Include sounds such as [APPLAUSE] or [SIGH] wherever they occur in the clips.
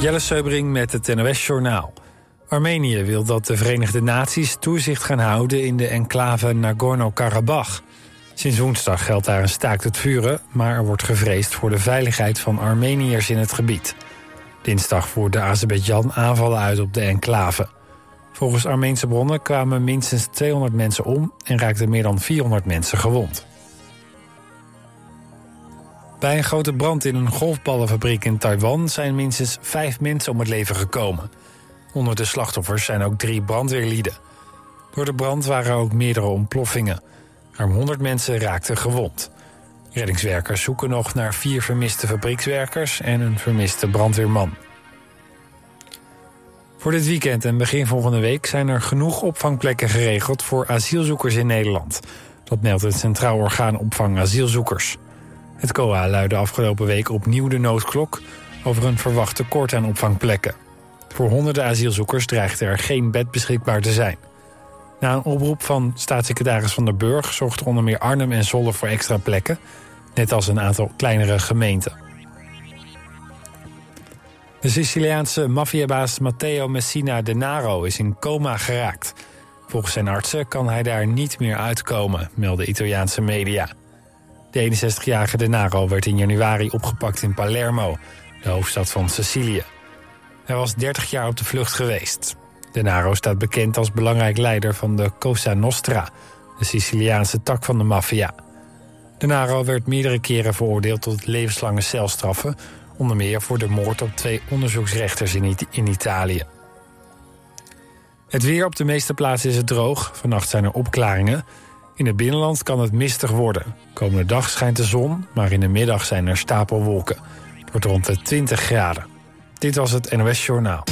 Jelle Seubring met het NOS Journaal. Armenië wil dat de Verenigde Naties toezicht gaan houden in de enclave Nagorno-Karabakh. Sinds woensdag geldt daar een staakt het vuren, maar er wordt gevreesd voor de veiligheid van Armeniërs in het gebied. Dinsdag voerde Azerbeidzjan aanvallen uit op de enclave. Volgens Armeense bronnen kwamen minstens 200 mensen om en raakten meer dan 400 mensen gewond. Bij een grote brand in een golfballenfabriek in Taiwan zijn minstens vijf mensen om het leven gekomen. Onder de slachtoffers zijn ook drie brandweerlieden. Door de brand waren ook meerdere ontploffingen. Ruim 100 mensen raakten gewond. Reddingswerkers zoeken nog naar vier vermiste fabriekswerkers en een vermiste brandweerman. Voor dit weekend en begin volgende week zijn er genoeg opvangplekken geregeld voor asielzoekers in Nederland. Dat meldt het Centraal Orgaan Opvang Asielzoekers. Het COA luidde afgelopen week opnieuw de noodklok over een verwacht tekort aan opvangplekken. Voor honderden asielzoekers dreigt er geen bed beschikbaar te zijn. Na een oproep van staatssecretaris Van der Burg zorgde onder meer Arnhem en Zwolle voor extra plekken, net als een aantal kleinere gemeenten. De Siciliaanse maffiabaas Matteo Messina Denaro is in coma geraakt. Volgens zijn artsen kan hij daar niet meer uitkomen, melden Italiaanse media. De 61-jarige Denaro werd in januari opgepakt in Palermo, de hoofdstad van Sicilië. Hij was 30 jaar op de vlucht geweest. Denaro staat bekend als belangrijk leider van de Cosa Nostra, de Siciliaanse tak van de maffia. Denaro werd meerdere keren veroordeeld tot levenslange celstraffen, onder meer voor de moord op twee onderzoeksrechters in, in Italië. Het weer op de meeste plaatsen is het droog. Vannacht zijn er opklaringen. In het binnenland kan het mistig worden. Komende dag schijnt de zon, maar in de middag zijn er stapelwolken. Het wordt rond de 20 graden. Dit was het NOS Journaal.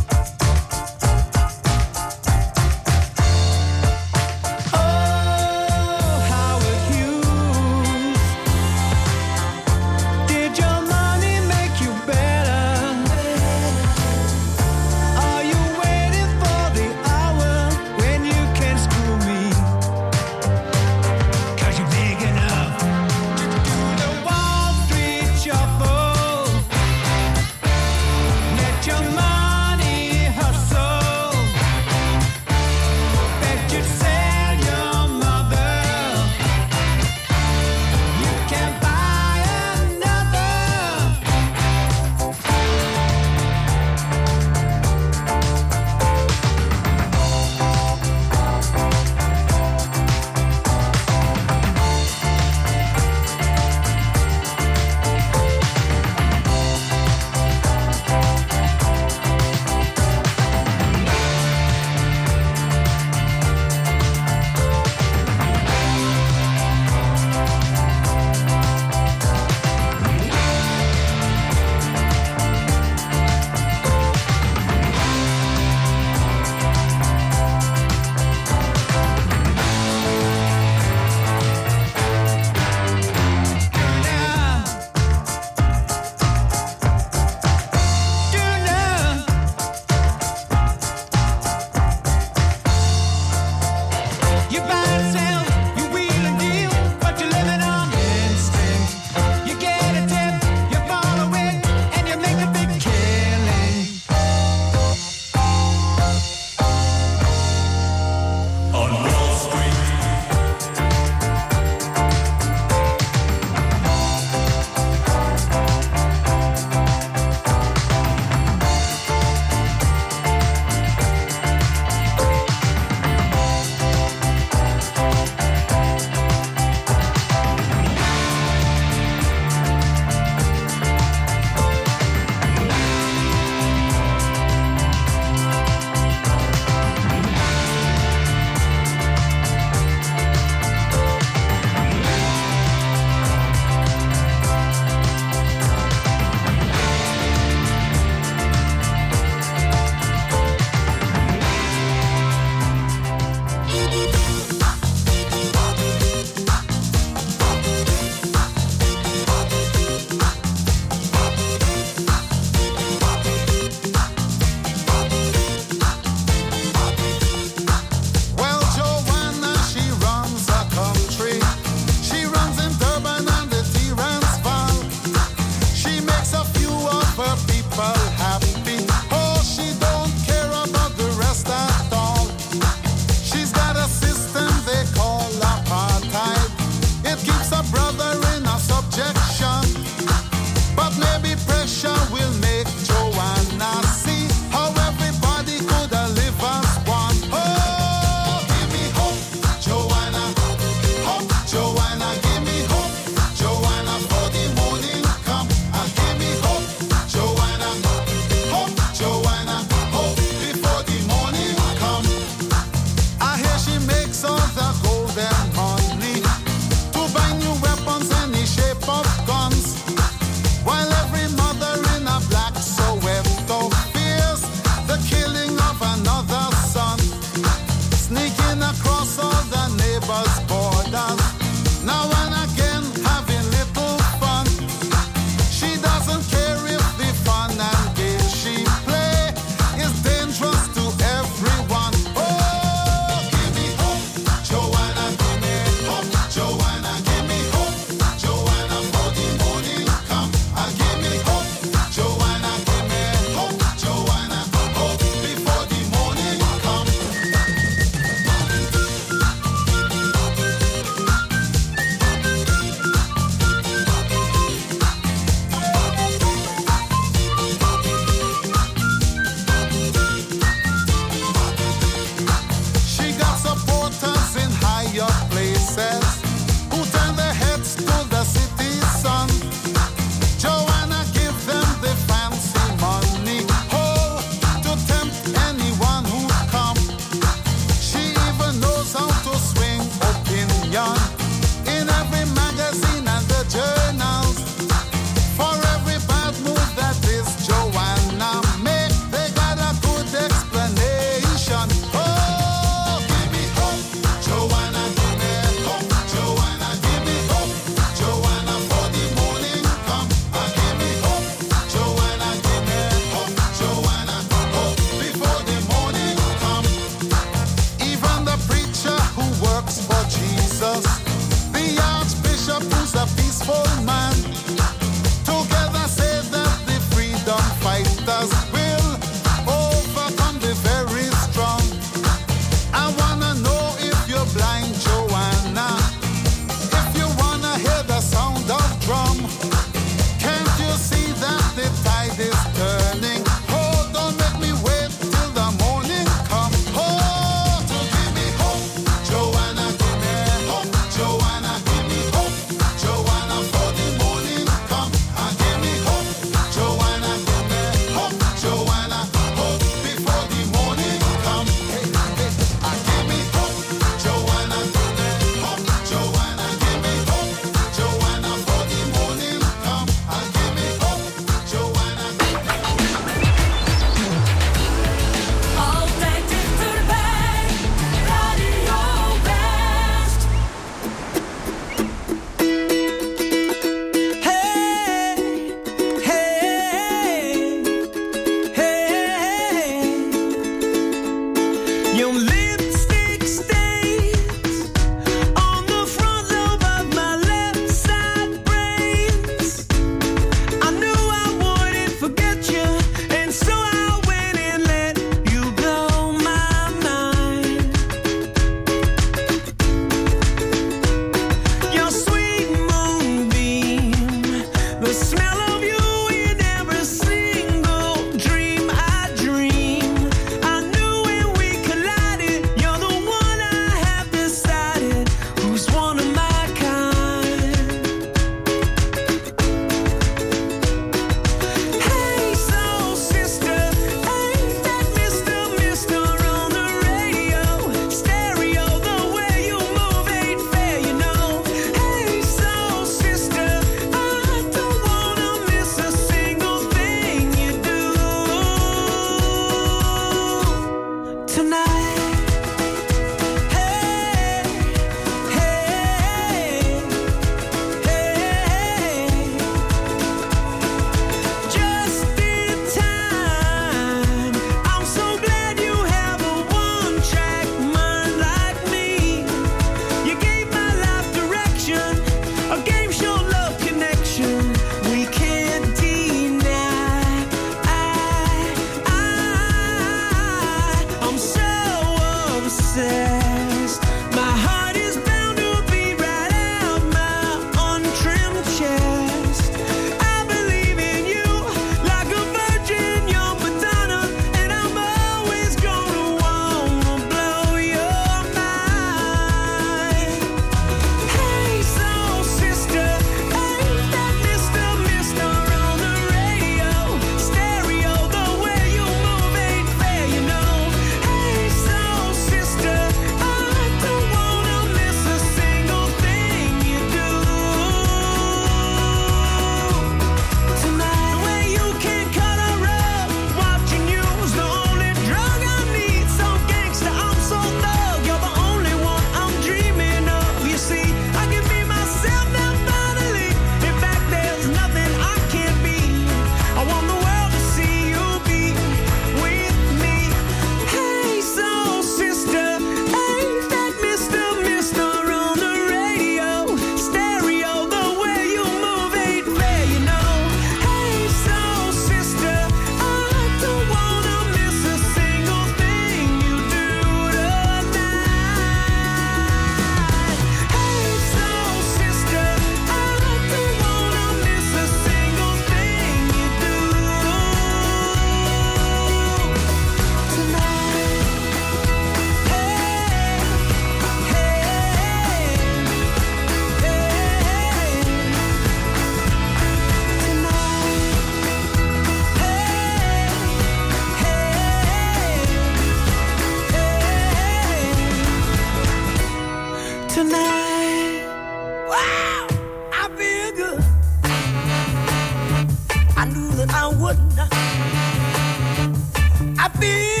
That I wouldn't. I feel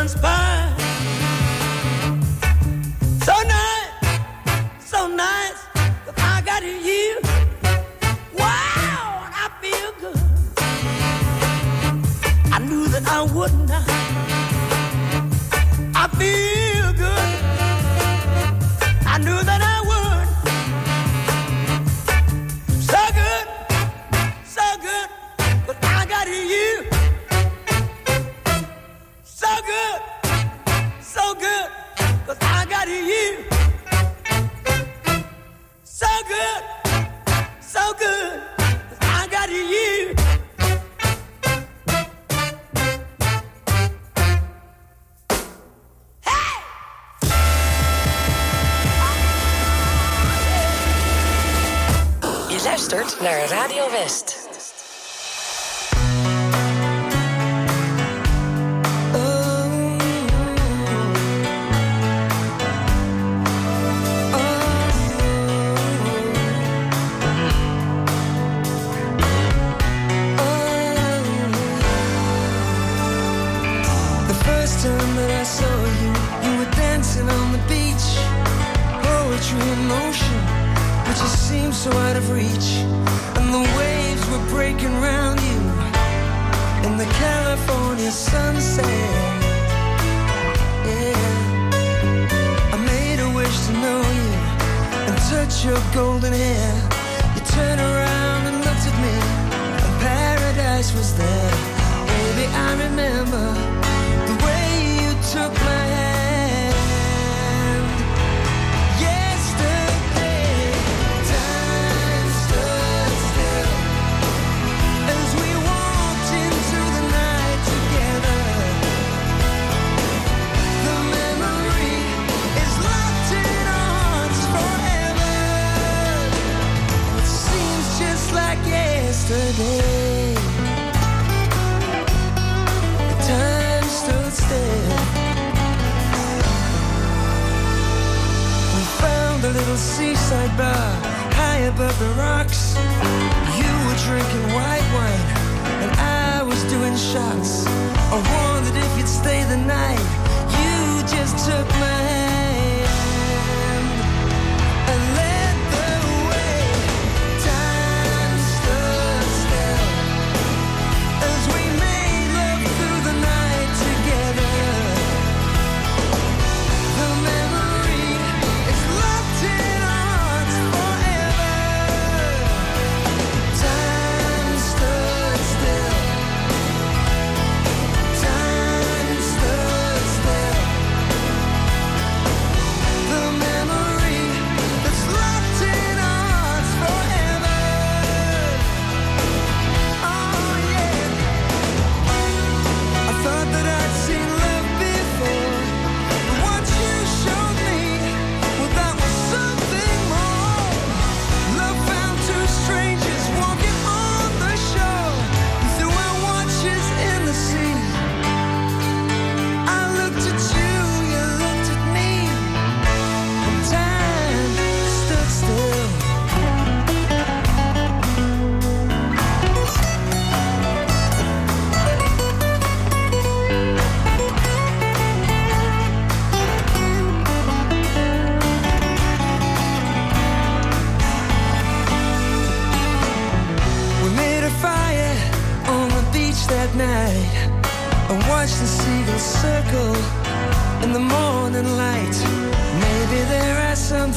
moments pass.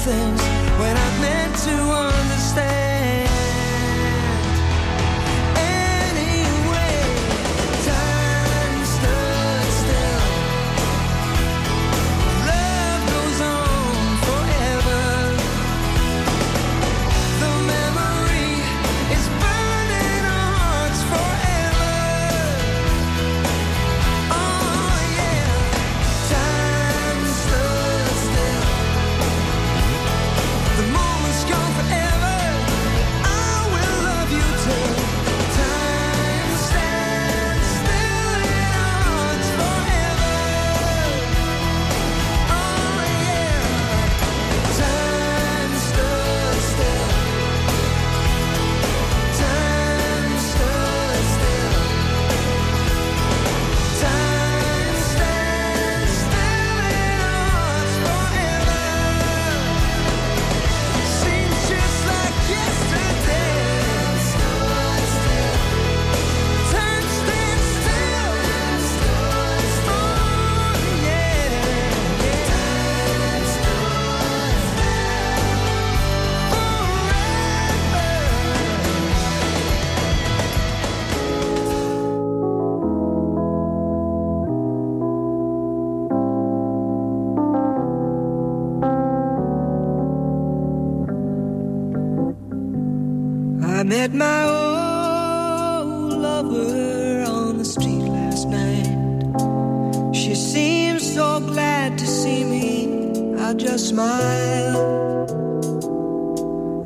things. I met my old lover on the street last night. She seemed so glad to see me. I just smiled.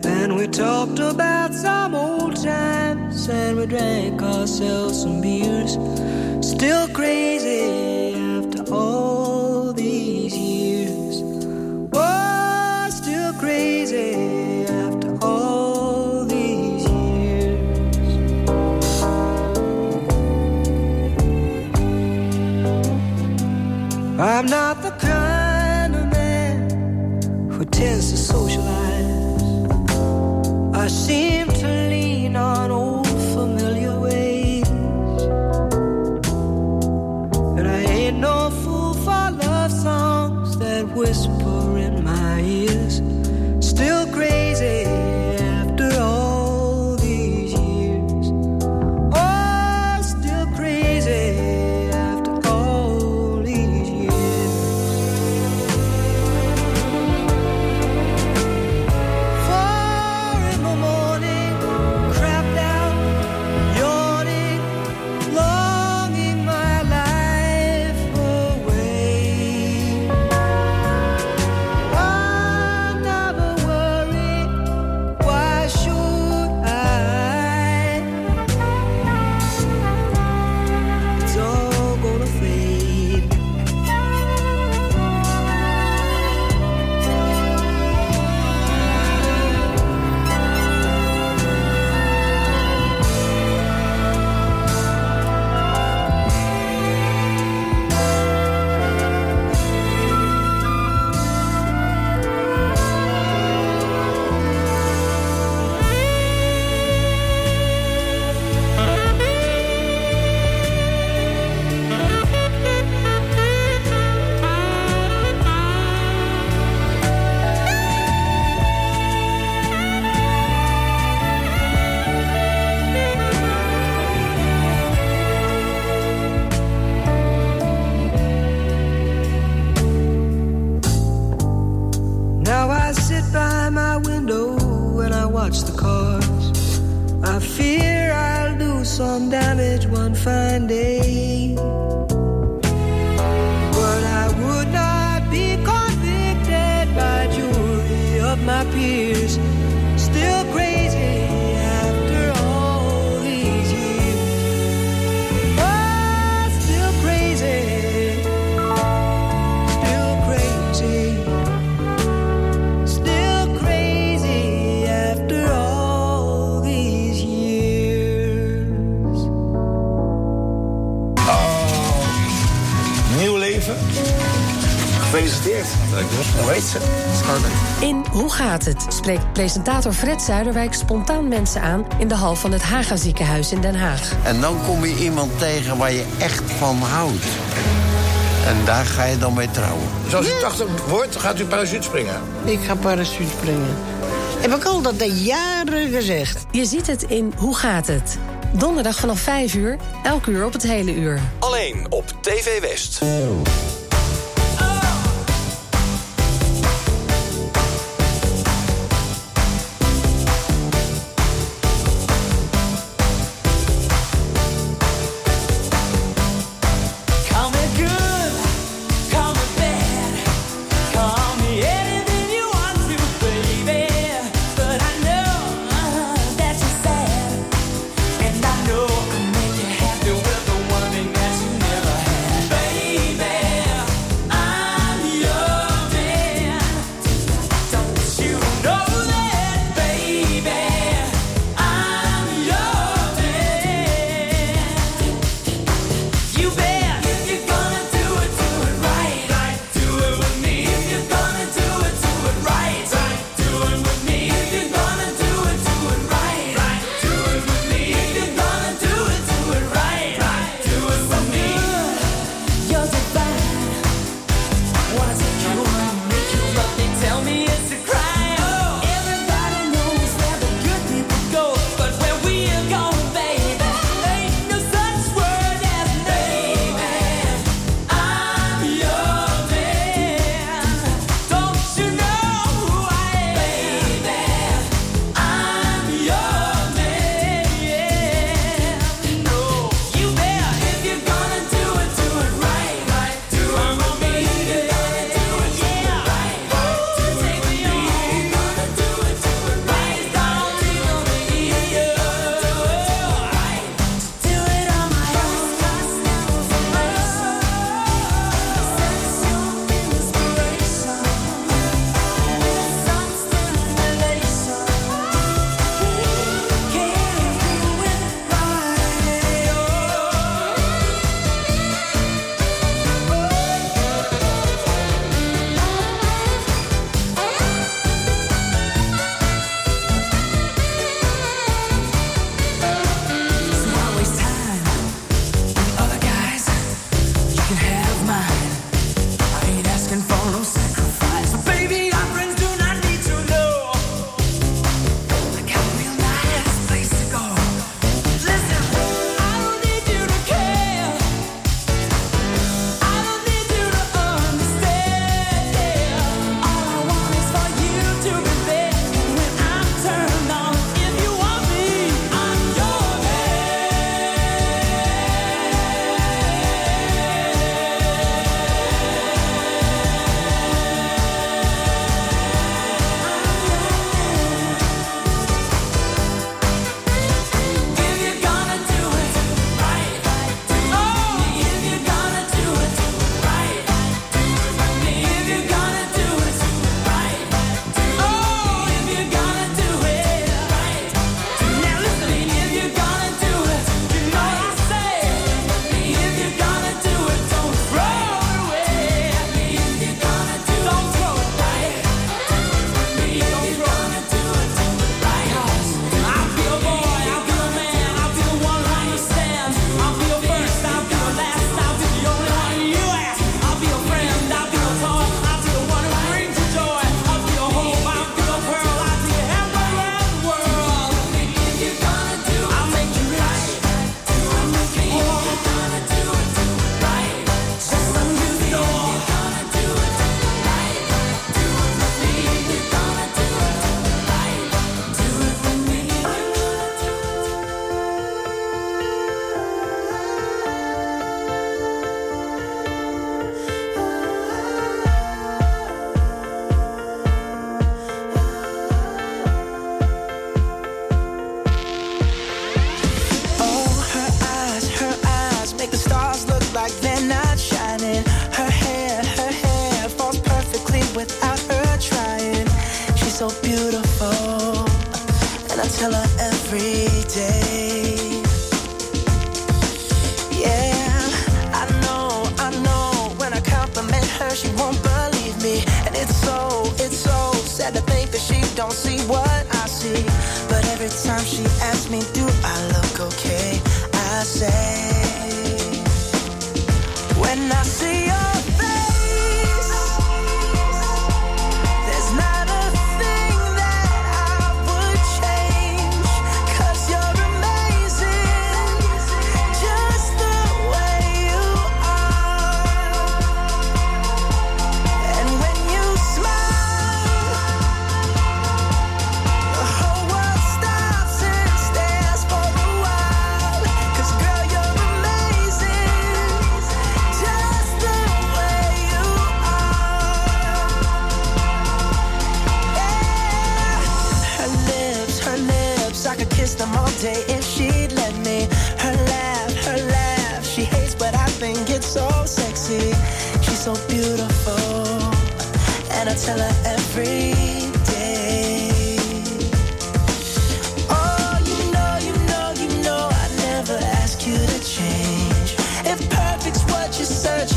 And we talked about some old times. And we drank ourselves some beers. Still crazy. I'm not the kind of man who tends to socialize. I seem spreekt presentator Fred Zuiderwijk spontaan mensen aan in de hal van het Haga ziekenhuis in Den Haag. En dan kom je iemand tegen waar je echt van houdt. En daar ga je dan mee trouwen. Dus als u 80 wordt, gaat u parachute springen. Ik ga parachute springen. Heb ik al dat de jaren gezegd. Je ziet het in Hoe gaat het? Donderdag vanaf 5 uur, elk uur op het hele uur. Alleen op TV West. search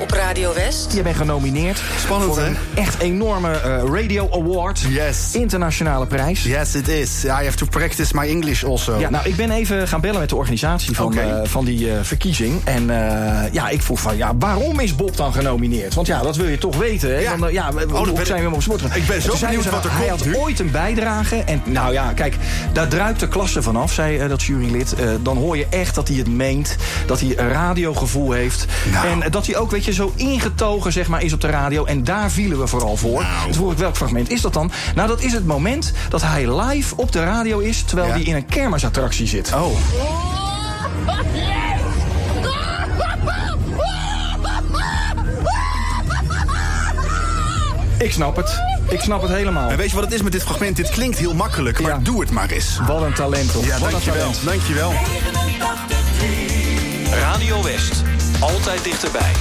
op Radio West. Je bent genomineerd. Spannend, voor hè? een echt enorme eh, Radio Award. Yes. Internationale prijs. Yes, it is. I have to practice my English also. Ja, nou, ik ben even gaan bellen met de organisatie van, eh, van die eh, verkiezing. En eh, ja, ik vroeg van, ja, waarom is Bob dan genomineerd? Want ja, dat wil je toch weten, hè? Ja. Dan, ja, Oh, hoe dan ben zijn we hem op sport? Ik ben zo benieuwd wat er Hij had nu. ooit een bijdrage. En nou ja, kijk, daar druipt de klasse vanaf, zei dat jurylid. Eh, dan hoor je echt dat hij het meent. Dat hij een radiogevoel heeft. Nou. En dat hij ook, weet je, zo ingetogen zeg maar, is op de radio. En daar vielen we vooral voor. Nou. Dus welk fragment is dat dan? Nou, dat is het moment dat hij live op de radio is... terwijl Ja. hij in een kermisattractie zit. Oh. Ik snap het. Ik snap het helemaal. En weet je wat het is met dit fragment? Dit klinkt heel makkelijk, maar Ja. doe het maar eens. Wat een talent, toch? Ja, Wat een dankjewel. talent. Dankjewel. Radio West. Altijd dichterbij.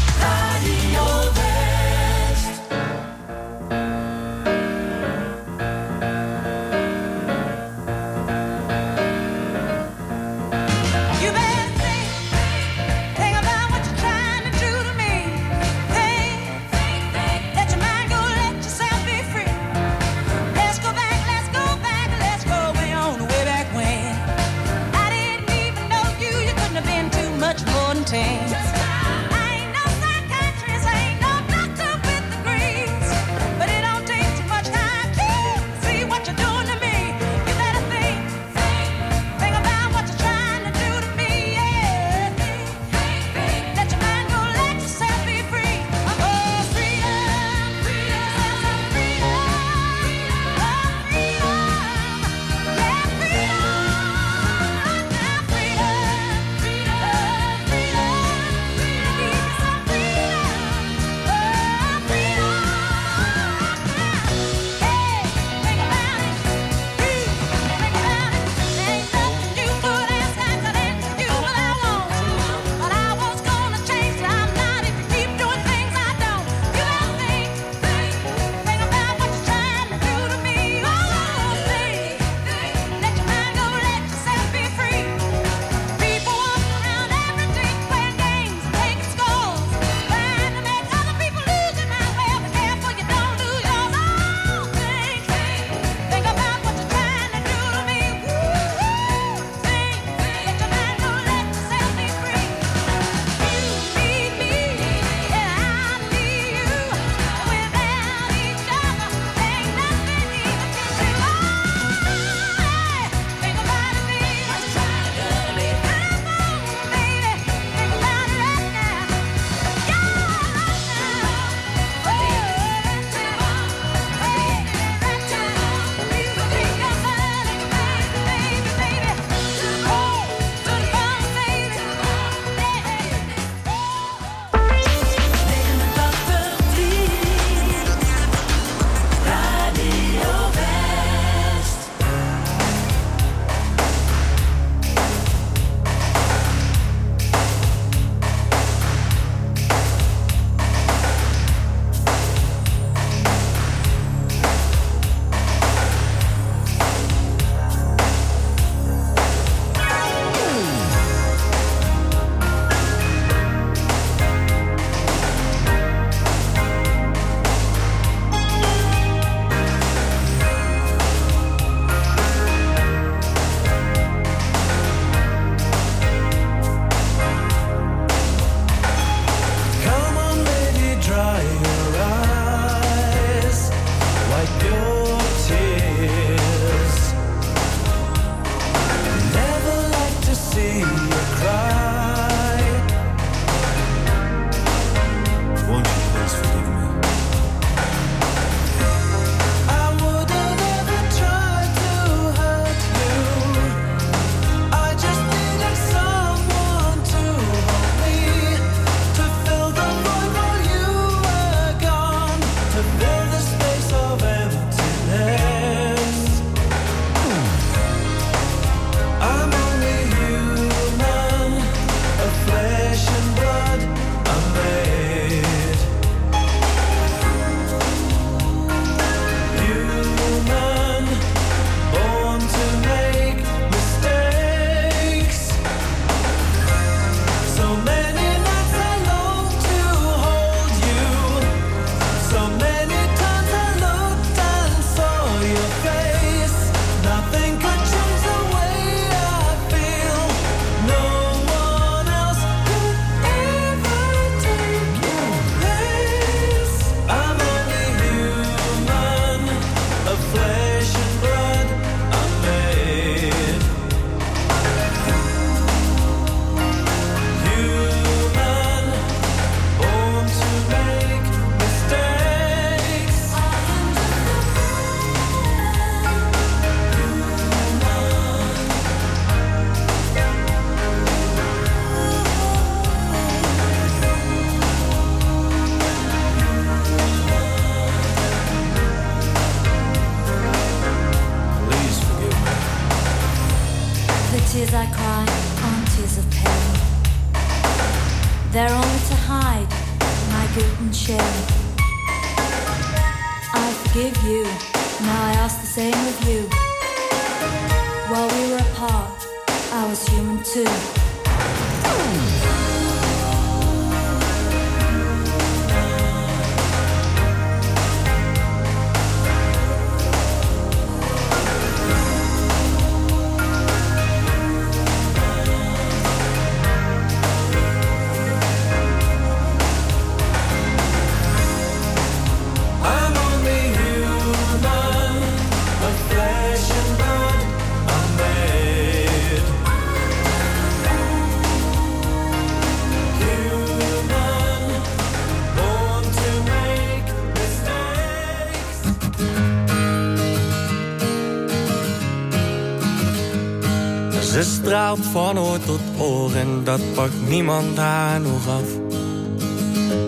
Van oor tot oor en dat pakt niemand haar nog af.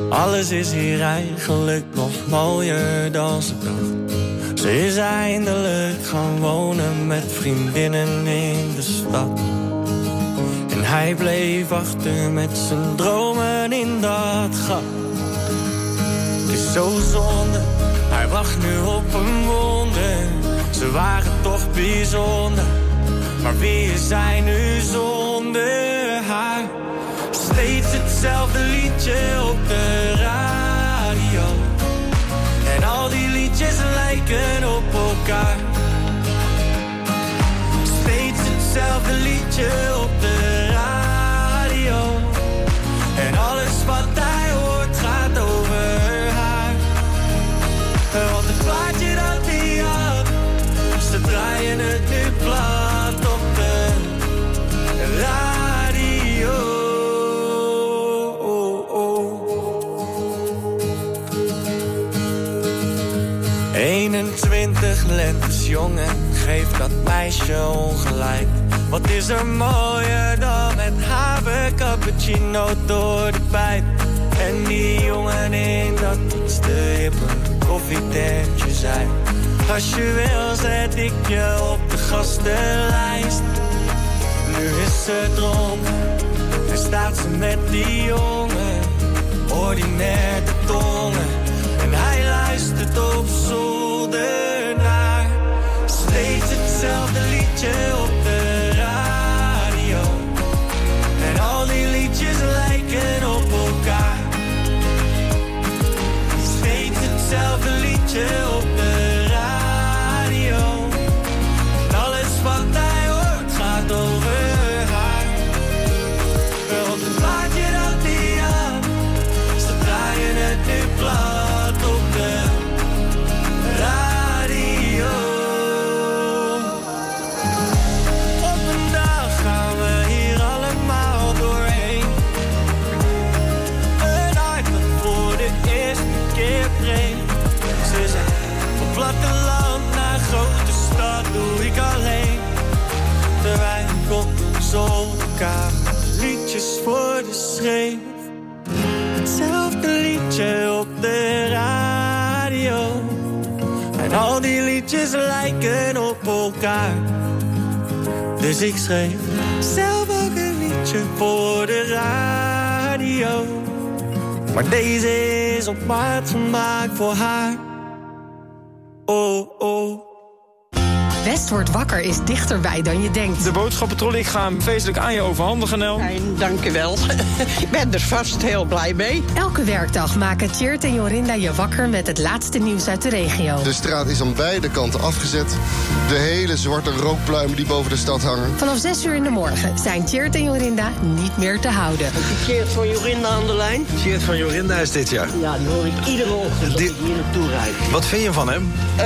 Alles is hier eigenlijk nog mooier dan ze dacht. Ze is eindelijk gaan wonen met vriendinnen in de stad. En hij bleef achter met zijn dromen in dat gat. Het is zo zonde, hij wacht nu op een wonder. Ze waren toch bijzonder, maar is hij nu zonder haar? Steeds hetzelfde liedje op de radio. En al die liedjes lijken op elkaar. Steeds hetzelfde liedje meisje ongelijk. Wat is er mooier dan met haver cappuccino door de pijp? En die jongen in dat iets te hippe koffietentje zijn. Als je wil zet ik je op de gastenlijst. Nu is ze dronken en staat ze met die jongen. Ordinair de tongen en hij luistert op zolder hetzelfde liedje op de zolderkamer liedjes voor de schreef. Hetzelfde liedje op de radio. En al die liedjes lijken op elkaar. Dus ik schreef zelf ook een liedje voor de radio. Maar deze is op maat gemaakt voor haar. Oh, oh. West wordt wakker is dichterbij dan je denkt. De boodschappentrol, ik ga hem feestelijk aan je overhandigen, Nel. Fijn, dank u wel. [LAUGHS] ik ben er vast heel blij mee. Elke werkdag maken Tjeerd en Jorinda je wakker met het laatste nieuws uit de regio. De straat is aan beide kanten afgezet. De hele zwarte rookpluimen die boven de stad hangen. Vanaf 6 uur in de morgen zijn Tjeerd en Jorinda niet meer te houden. Tjeerd van Jorinda aan de lijn. Tjeerd van Jorinda is dit jaar. Ja, die hoor ik iedere ochtend als ik hier naartoe rijd. Wat vind je van hem? Eh,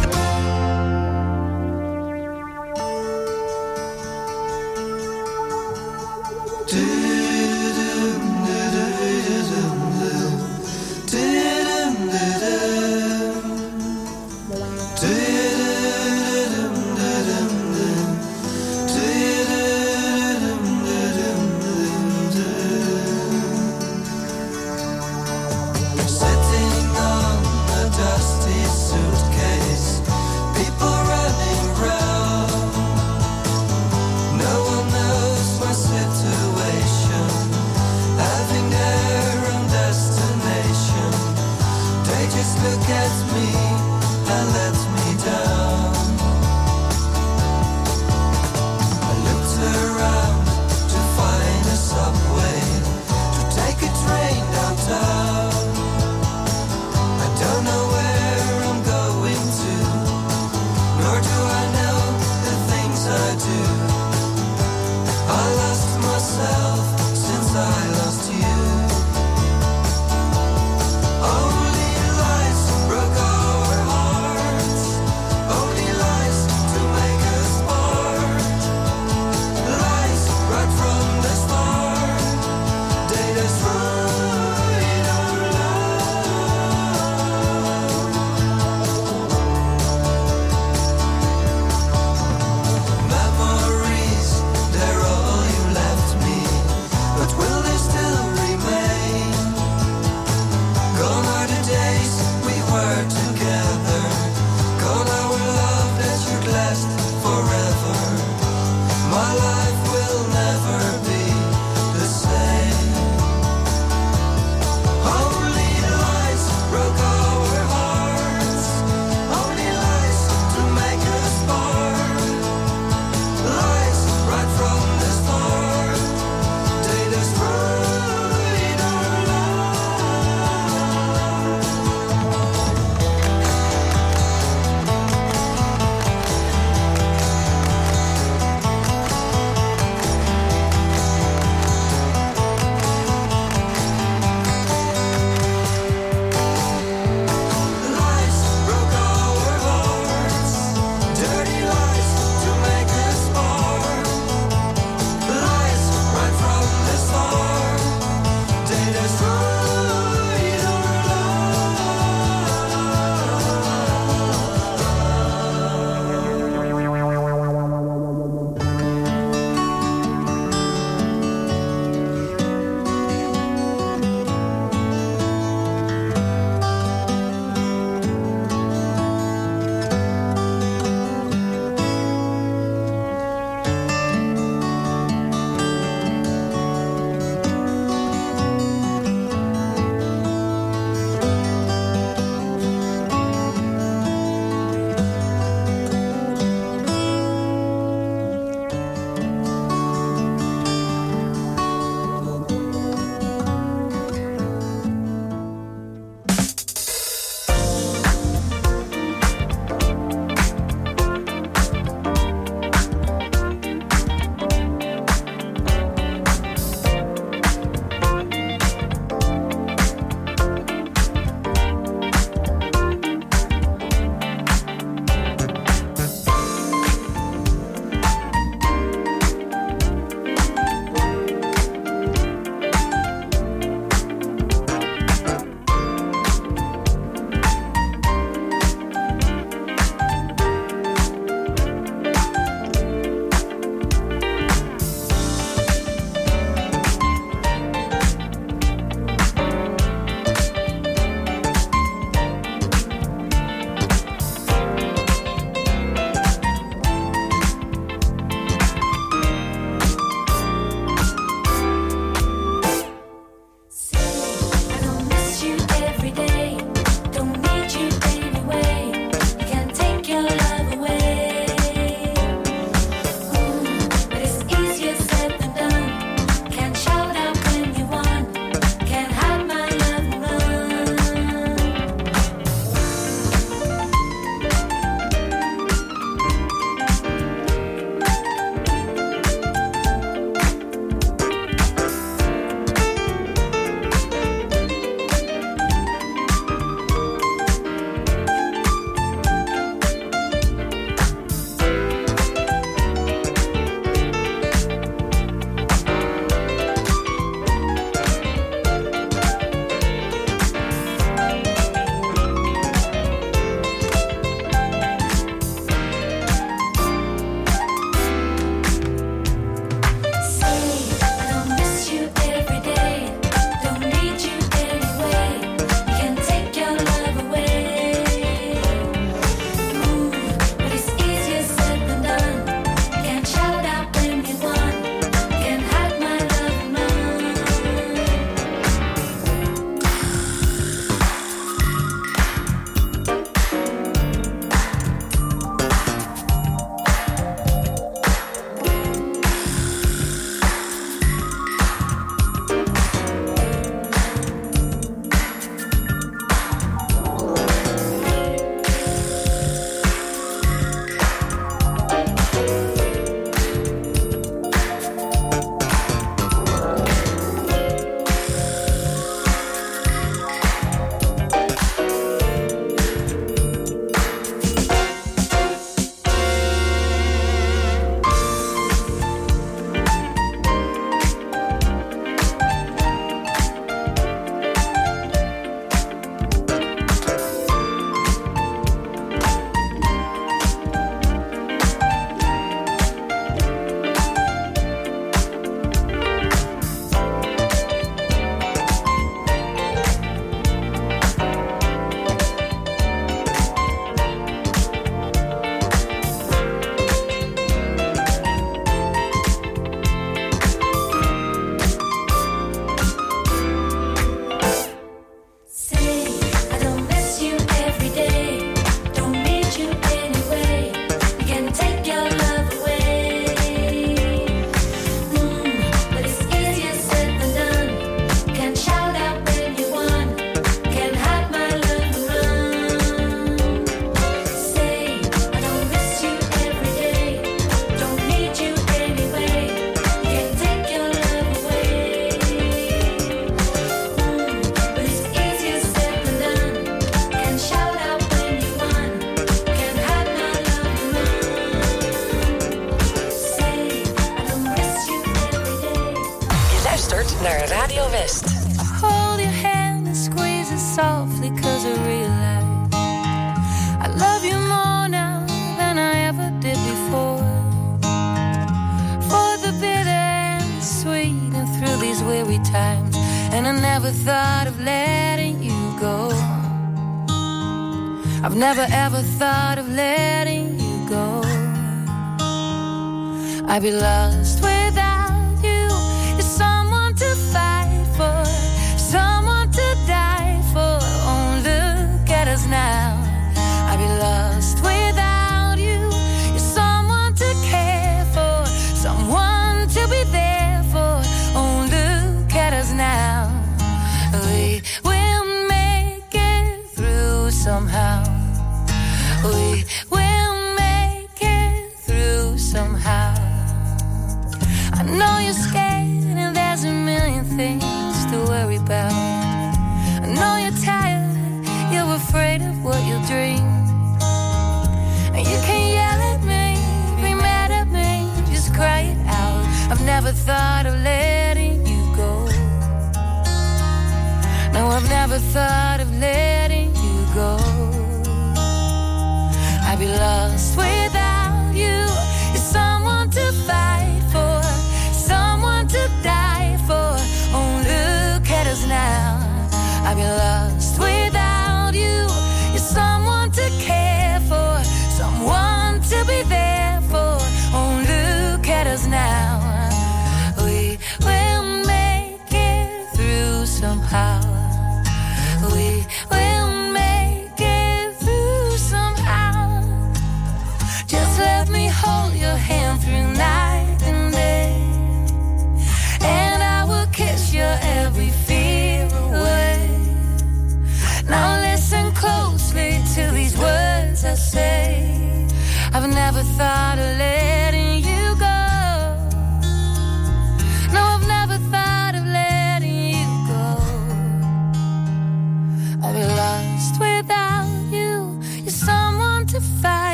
I belong